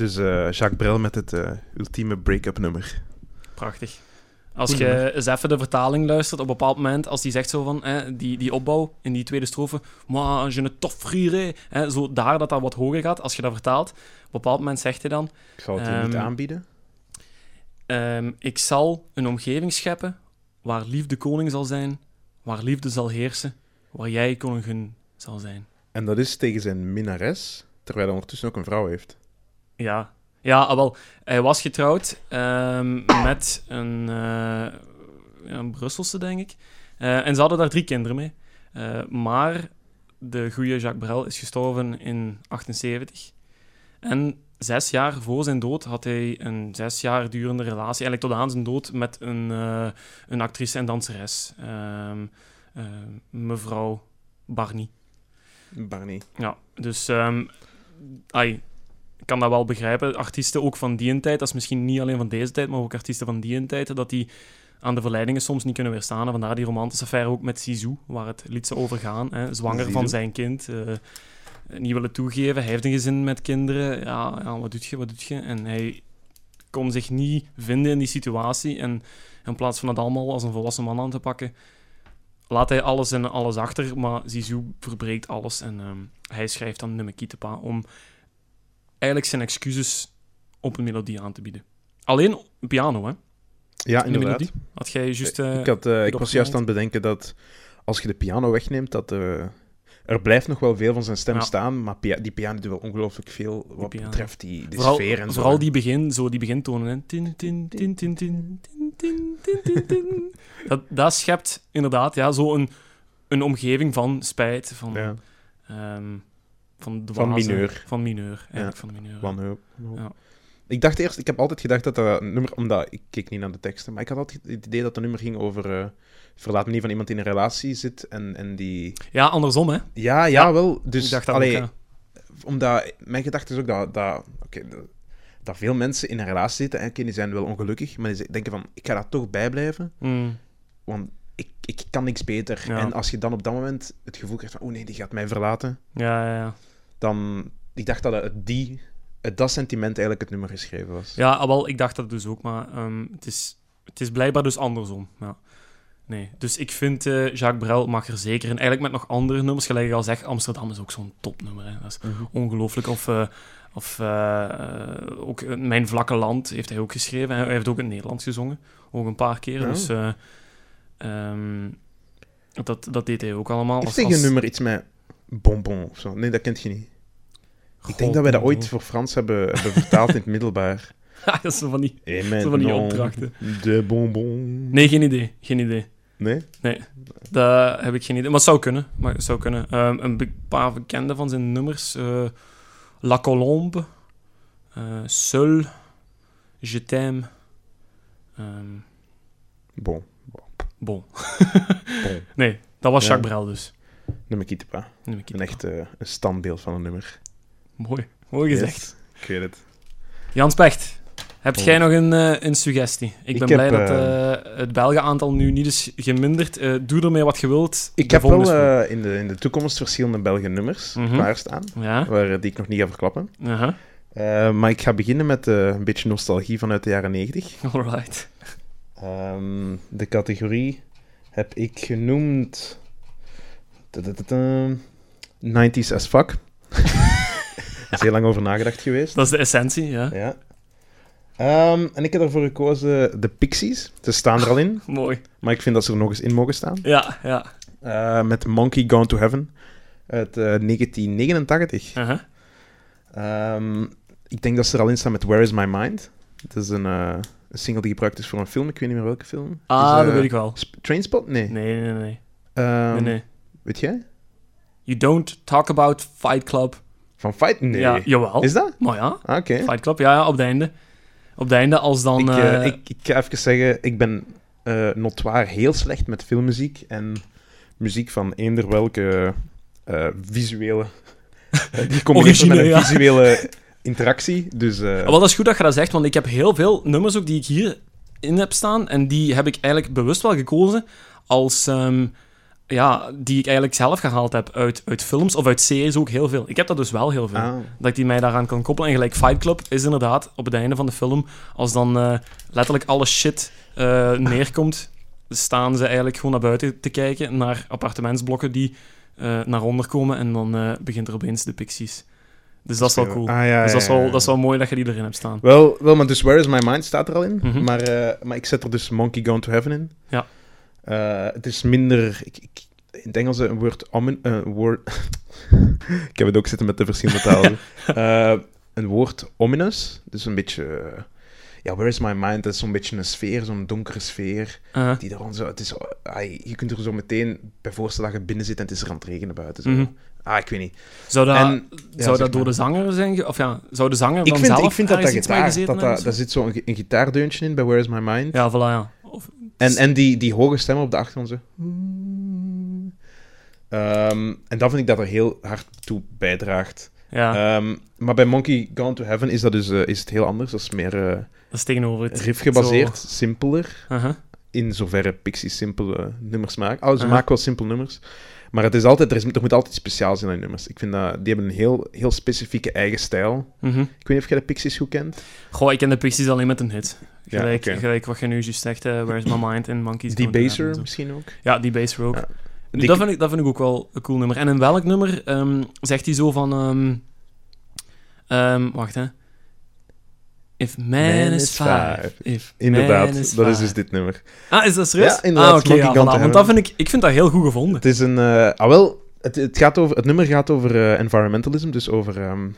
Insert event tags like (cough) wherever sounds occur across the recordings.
Dus eh, Jacques Brel met het eh, ultieme break-up nummer. Prachtig. Als je eens even de vertaling luistert, op een bepaald moment, als die zegt zo van, hè, die, die opbouw in die tweede strofe, moi, je ne t'offrirai, hè, zo daar dat dat wat hoger gaat, als je dat vertaalt, op een bepaald moment zegt hij dan, Ik zal het je niet Ehm, aanbieden. ehm, ik zal een omgeving scheppen waar liefde koning zal zijn, waar liefde zal heersen, waar jij koningin zal zijn. En dat is tegen zijn minnares, terwijl hij ondertussen ook een vrouw heeft. Ja, ja ah, wel. Hij was getrouwd ehm, met een, eh, een Brusselse, denk ik. Eh, en ze hadden daar drie kinderen mee. Eh, maar de goede Jacques Brel is gestorven in 78. En zes jaar voor zijn dood had hij een zes jaar durende relatie, eigenlijk tot aan zijn dood, met een, een actrice en danseres. Ehm, eh, mevrouw Barney. Barney. Ja, dus ehm, ai, kan dat wel begrijpen. Artiesten ook van die tijd, dat is misschien niet alleen van deze tijd, maar ook artiesten van die tijd, dat die aan de verleidingen soms niet kunnen weerstaan. En vandaar die romantische affaire ook met Zizou, waar het lied zou over gaan. Hè, zwanger Zizou. van zijn kind, eh, niet willen toegeven. Hij heeft een gezin met kinderen. Ja, ja, wat doet je, wat doet je? En hij kon zich niet vinden in die situatie. En in plaats van het allemaal als een volwassen man aan te pakken, laat hij alles en alles achter, maar Zizou verbreekt alles en ehm, hij schrijft dan Nummer Kietepa om eigenlijk zijn excuses op een melodie aan te bieden. Alleen piano, hè? Ja, inderdaad. Melodie. Had jij juist... Uh, ik, had, eh, ik was juist aan het bedenken dat als je de piano wegneemt, dat... Uh, er blijft nog wel veel van zijn stem staan, maar die piano doet wel ongelooflijk veel wat betreft die, vooral, sfeer en zo. Vooral die begin, zo die begintonen. Hè. Tin, tin, tin, tin, tin, tin, tin, tin, (laughs) Dat, dat schept inderdaad ja, zo een, een omgeving van spijt, van... Ehm, van, Van dwaze- mineur. Van mineur, eigenlijk van de mineur. wanhoop. Ja. Ik dacht eerst, ik heb altijd gedacht dat dat nummer, omdat ik keek niet naar de teksten, maar ik had altijd het idee dat het nummer ging over eh verlaat me niet van iemand die in een relatie zit en, en die... Ja, andersom, hè. Ja, ja, Ja, wel. Dus, ik dacht dat allee, ook, omdat mijn gedachte is ook dat, dat, oké, dat, dat veel mensen in een relatie zitten, en die zijn wel ongelukkig, maar die denken van, ik ga daar toch bij blijven, Mm. want ik, ik kan niks beter. Ja. En als je dan op dat moment het gevoel krijgt van, oh nee, die gaat mij verlaten, Ja, ja, ja. Dan... Ik dacht dat het die, het, dat sentiment eigenlijk het nummer geschreven was. Ja, ah, wel, ik dacht dat dus ook, maar ehm, het, is, het is blijkbaar dus andersom. Ja. Nee, dus ik vind eh, Jacques Brel mag er zeker in. Eigenlijk met nog andere nummers, gelijk ik al zeg, Amsterdam is ook zo'n topnummer. Hè. Dat is Mhm. ongelooflijk. Of, eh, of eh, ook Mijn Vlakke Land heeft hij ook geschreven. Hij heeft ook in het Nederlands gezongen, ook een paar keer. Dus eh, ehm, dat, dat deed hij ook allemaal. Is als- een nummer iets met bonbon of zo? Nee, dat kent je niet. Ik denk dat wij dat ooit voor Frans hebben, hebben vertaald in het middelbaar. (laughs) dat is van die... Van die opdrachten. De bonbon. Nee, geen idee. Geen idee. Nee? Dat heb ik geen idee. Maar het zou kunnen. Maar het zou kunnen. Ehm, een paar bekende van zijn nummers. eh, La Colombe. eh, Seul. Je t'aime. Ehm, Bon. bon. bon. (laughs) Nee, dat was Ja. Jacques Brel dus. Nummer ik Een echt eh, een standbeeld van een nummer. Mooi. Mooi gezegd. Yes. Ik weet het. Jan Specht. Heb jij nog een, eh, een suggestie? Ik ben blij dat eh, het Belgenaantal nu niet is geminderd. Eh, doe ermee wat je wilt. Ik heb wel in, de, in de toekomst verschillende Belgische nummers Mhm. klaarstaan. Ja? waar, die ik nog niet ga verklappen. Eh, maar ik ga beginnen met een beetje nostalgie vanuit de jaren 90. Alright. Ehm, de categorie heb ik genoemd. Tadadada, 90s as fuck. (laughs) Is heel lang over nagedacht geweest. Dat is de essentie, ja. Ja. Ehm, en ik heb ervoor gekozen de Pixies. Ze staan er al in, (laughs) Mooi. maar ik vind dat ze er nog eens in mogen staan. Ja, ja. Eh, met Monkey Gone to Heaven uit eh, 1989. Aha. Ehm, ik denk dat ze er al in staan met Where is My Mind. Dat is een, eh, een single die gebruikt is voor een film. Ik weet niet meer welke film. Ah, dat weet ik wel. Sp- Trainspot? Nee. Nee, nee, nee. Ehm, nee, nee. Weet jij? You don't talk about Fight Club. Van Fight? Nee. Ja, jawel. Is dat? Maar ja, Ah, Oké. Fight Club, ja, ja, op het einde. Op het einde, als dan... Ik, eh, eh, ik, ik ga even zeggen, ik ben eh notoir heel slecht met filmmuziek en muziek van eender welke eh, visuele... die (laughs) combineert met een ja. visuele interactie. Dus eh, Wel, dat is goed dat je dat zegt, want ik heb heel veel nummers ook die ik hier in heb staan. En die heb ik eigenlijk bewust wel gekozen als... ehm, ja, die ik eigenlijk zelf gehaald heb uit, uit films of uit series ook heel veel. Ik heb dat dus wel heel veel. Ah. Dat ik die mij daaraan kan koppelen. En gelijk Fight Club is inderdaad op het einde van de film, als dan eh, letterlijk alle shit eh, neerkomt, staan ze eigenlijk gewoon naar buiten te kijken, naar appartementsblokken die eh, naar onder komen en dan begint er opeens de Pixies. Dus dat is wel cool. Ah, ja, dus dat is wel, ja. dat is wel mooi dat je die erin hebt staan. Wel, wel, maar dus Where is My Mind staat er al in. Mhm. maar, maar ik zet er dus Monkey Gone to Heaven in. Ja. Eh, het is minder... Ik, ik, in het Engels een woord... omin- (laughs) ik heb het ook zitten met de verschillende talen. (laughs) Eh, een woord ominous. Dus een beetje... ja, Where is My Mind? Dat is zo'n beetje een sfeer, zo'n donkere sfeer. Uh, Die er zo... Het is, je kunt er zo meteen bij voorstellen dat je binnen zit en het is er aan het regenen buiten. Zo. Mhm. Ah, ik weet niet. zou dat, En- ja, zou dat door de zanger zijn? Of ja, zou de zanger Ik dan vind, zelf ik vind dat dat gitaar... Dat, dat, daar zit zo'n een gitaardeuntje in bij Where is My Mind. Ja, voilà, ja. En, en die, die hoge stem op de achtergrond zo. Ehm, en dat vind ik dat er heel hard toe bijdraagt. ja, Ehm, maar bij Monkey Gone to Heaven is, dat dus, eh, is het heel anders. Dat is meer eh dat is tegenover het. riff gebaseerd, simpeler. Uh-huh. In zoverre Pixies simpele nummers maken. Oh, ze maken wel simpele nummers. Maar het is altijd, er, is, er moet altijd iets speciaals in aan die nummers. Ik vind dat, die hebben een heel, heel specifieke eigen stijl. Mhm. Ik weet niet of jij de Pixies goed kent. Goh, ik ken de Pixies alleen met een hit. Ja, Gelijk, gelijk wat je nu juist zegt, eh, Where's My Mind en Monkeys Die Baser misschien ook. Ja, die Baser ook. Ja. Nu, Die- dat, vind ik, dat vind ik ook wel een cool nummer. En in welk nummer ehm, zegt hij zo van... ehm, ehm, wacht, hè. If man, Man is five. five. If Inderdaad, is dat is dus dit nummer. Ah, is dat serieus? Ja, inderdaad, Ah, oké, Monkey ja, voilà. Want dat vind ik... Ik vind dat heel goed gevonden. Het is een... eh, ah, wel, het, het, gaat over, het nummer gaat over eh, environmentalism, dus over ehm,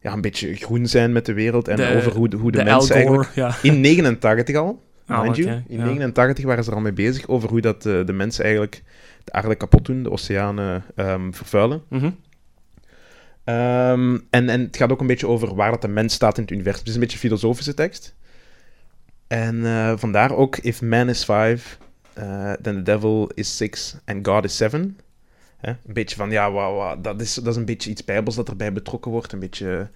ja, een beetje groen zijn met de wereld en De- over hoe de, hoe de, mensen eigenlijk... ja. In 89 al, Ah, mind you. In ja. 89 waren ze er al mee bezig over hoe dat, eh, de mensen eigenlijk de aarde kapot doen, de oceanen ehm, vervuilen. Mhm. Ehm, en, en het gaat ook een beetje over waar dat de mens staat in het universum. Het is een beetje een filosofische tekst. En eh, vandaar ook, if man is five, eh, then the devil is six and God is seven. Hè? Een beetje van, ja, wa- dat, is, dat is een beetje iets bijbels dat erbij betrokken wordt. Een beetje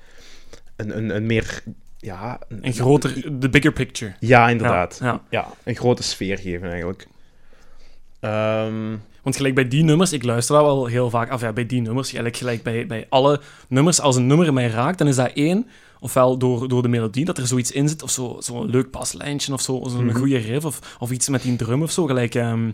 een, een, een meer, ja... Een groter... De bigger picture. Ja, inderdaad. Ja, ja. Ja, een grote sfeer geven eigenlijk. Ehm, Want gelijk bij die nummers, ik luister dat wel heel vaak af. Ja, bij die nummers, eigenlijk gelijk bij, bij alle nummers, als een nummer mij raakt, dan is dat één. Ofwel door, door de melodie, dat er zoiets in zit, of zo'n zo leuk baslijntje, of zo, Mhm. goede riff, of, of iets met die drum of zo. Gelijk ehm,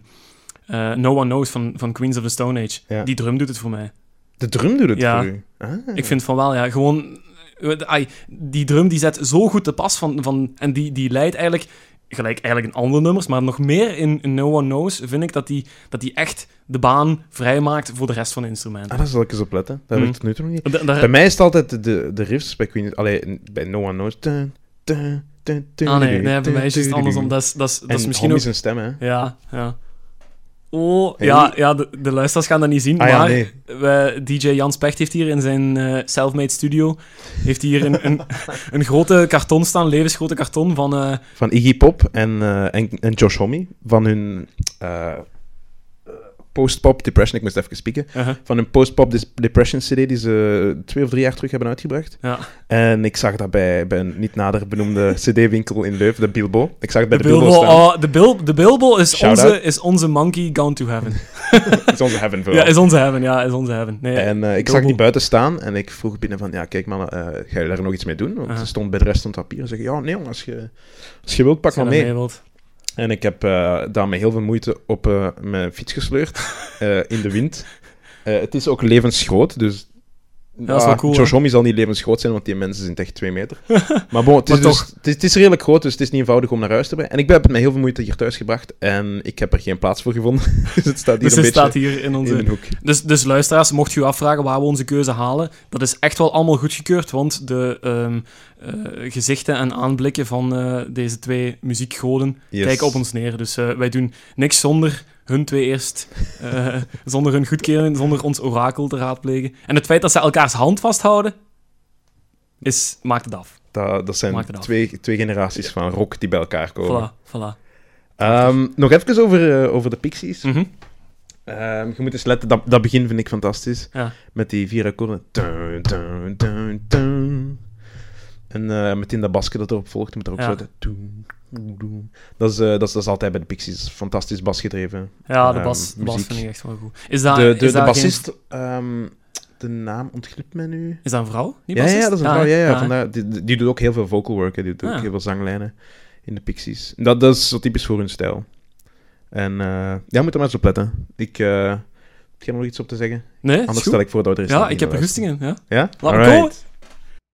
eh, No One Knows van, van Queens of the Stone Age. Ja. Die drum doet het voor mij. de drum doet het Ja. voor u. Ah. Ik vind van wel, ja, gewoon... eh, ai, die drum die zet zo goed te pas van, van, en die, die leidt eigenlijk, gelijk eigenlijk in andere nummers, maar nog meer in, No One Knows, vind ik dat die, dat die echt de baan vrijmaakt voor de rest van de instrumenten. Ah, daar zal ik eens op letten. Dat heb ik tot nu toe nog niet. Da- daar- Bij mij is het altijd de, de riffs bij Queen... Allee, bij No One Knows. Dun, dun, dun, dun, Ah nee, bij mij is het andersom. Dat is, dat is, dat is misschien ook... zijn stem, hè. Ja, ja. Oh, Hey. ja, ja de, de luisteraars gaan dat niet zien, Ah ja, maar nee. DJ Jan Specht heeft hier in zijn eh self-made studio heeft hier een, een, (laughs) een grote karton staan, levensgrote karton van... eh, Van Iggy Pop en, eh, en, en Josh Homme. Van hun post-pop depression. Ik moest even spieken. uh-huh, Van hun post-pop depression CD die ze twee of drie jaar terug hebben uitgebracht. ja. En ik zag dat bij, bij een niet nader benoemde (laughs) CD-winkel in Leuven, de Bilbo. Ik zag het bij De de, Bilbo, Bilbo, staan. oh, de, Bil, de Bilbo is, onze, is onze monkey gone to heaven. (laughs) Is onze heaven vooral. Ja, is onze heaven, ja, is onze heaven. Nee, En eh, ik Bilbo. zag die buiten staan en ik vroeg binnen van, ja, kijk man, eh, ga je daar nog iets mee doen? Want ze stond bij de rest van het papier en zei, ja, nee als je, als je wilt, pak maar mee. En ik heb eh daar met heel veel moeite op eh, mijn fiets gesleurd, (laughs) eh, in de wind. Het is ook levensgroot, dus... dat is wel cool? Homme zal niet levensgroot zijn, want die mensen zijn echt twee meter. (laughs) Maar bon, het is, Maar dus- toch. het, is, het is redelijk groot, dus het is niet eenvoudig om naar huis te brengen. En ik heb het met heel veel moeite hier thuis gebracht en ik heb er geen plaats voor gevonden. (laughs) dus het staat hier Dus een het beetje staat hier in onze... in hoek. Dus, dus luisteraars, mocht je u afvragen waar we onze keuze halen, dat is echt wel allemaal goedgekeurd, want de ehm, eh, gezichten en aanblikken van eh, deze twee muziekgoden Yes. kijken op ons neer. Dus eh, wij doen niks zonder hun twee eerst, (laughs) zonder hun goedkeuring, zonder ons orakel te raadplegen. En het feit dat ze elkaars hand vasthouden, is, maakt het af. Dat, dat zijn Maak het af. twee, twee generaties van rock die bij elkaar komen. Voilà, voilà. Ehm, nog even over, over de Pixies. Mhm. Ehm, je moet eens letten, dat, dat begin vind ik fantastisch. Ja. Met die vier akkoorden. Dun, dun, dun, dun. En eh, meteen dat basje dat erop volgt, moet er ook Ja. zo... de doem, doem. Dat, is, eh, dat, is, dat is altijd bij de Pixies. Fantastisch basgedreven. Ja, de Ehm, bas, bas vind ik echt wel goed. Is dat, de de, is de dat geen- bassist... ehm, de naam ontglipt mij nu. is dat een vrouw? Die Ja, ja, dat is een Ah, vrouw. Ja, ja, ah, vandaar, die, die- doet ook heel veel vocal work. hè. Die doet ook Ah. heel veel zanglijnen in de Pixies. Dat, dat is zo typisch voor hun stijl. En eh, ja, moet er maar eens op letten. Ik heb nog iets op te zeggen. Nee, is Anders stel ik voor dat er eens Ja, ik heb er goesting in. Ja. Ja? Laat me.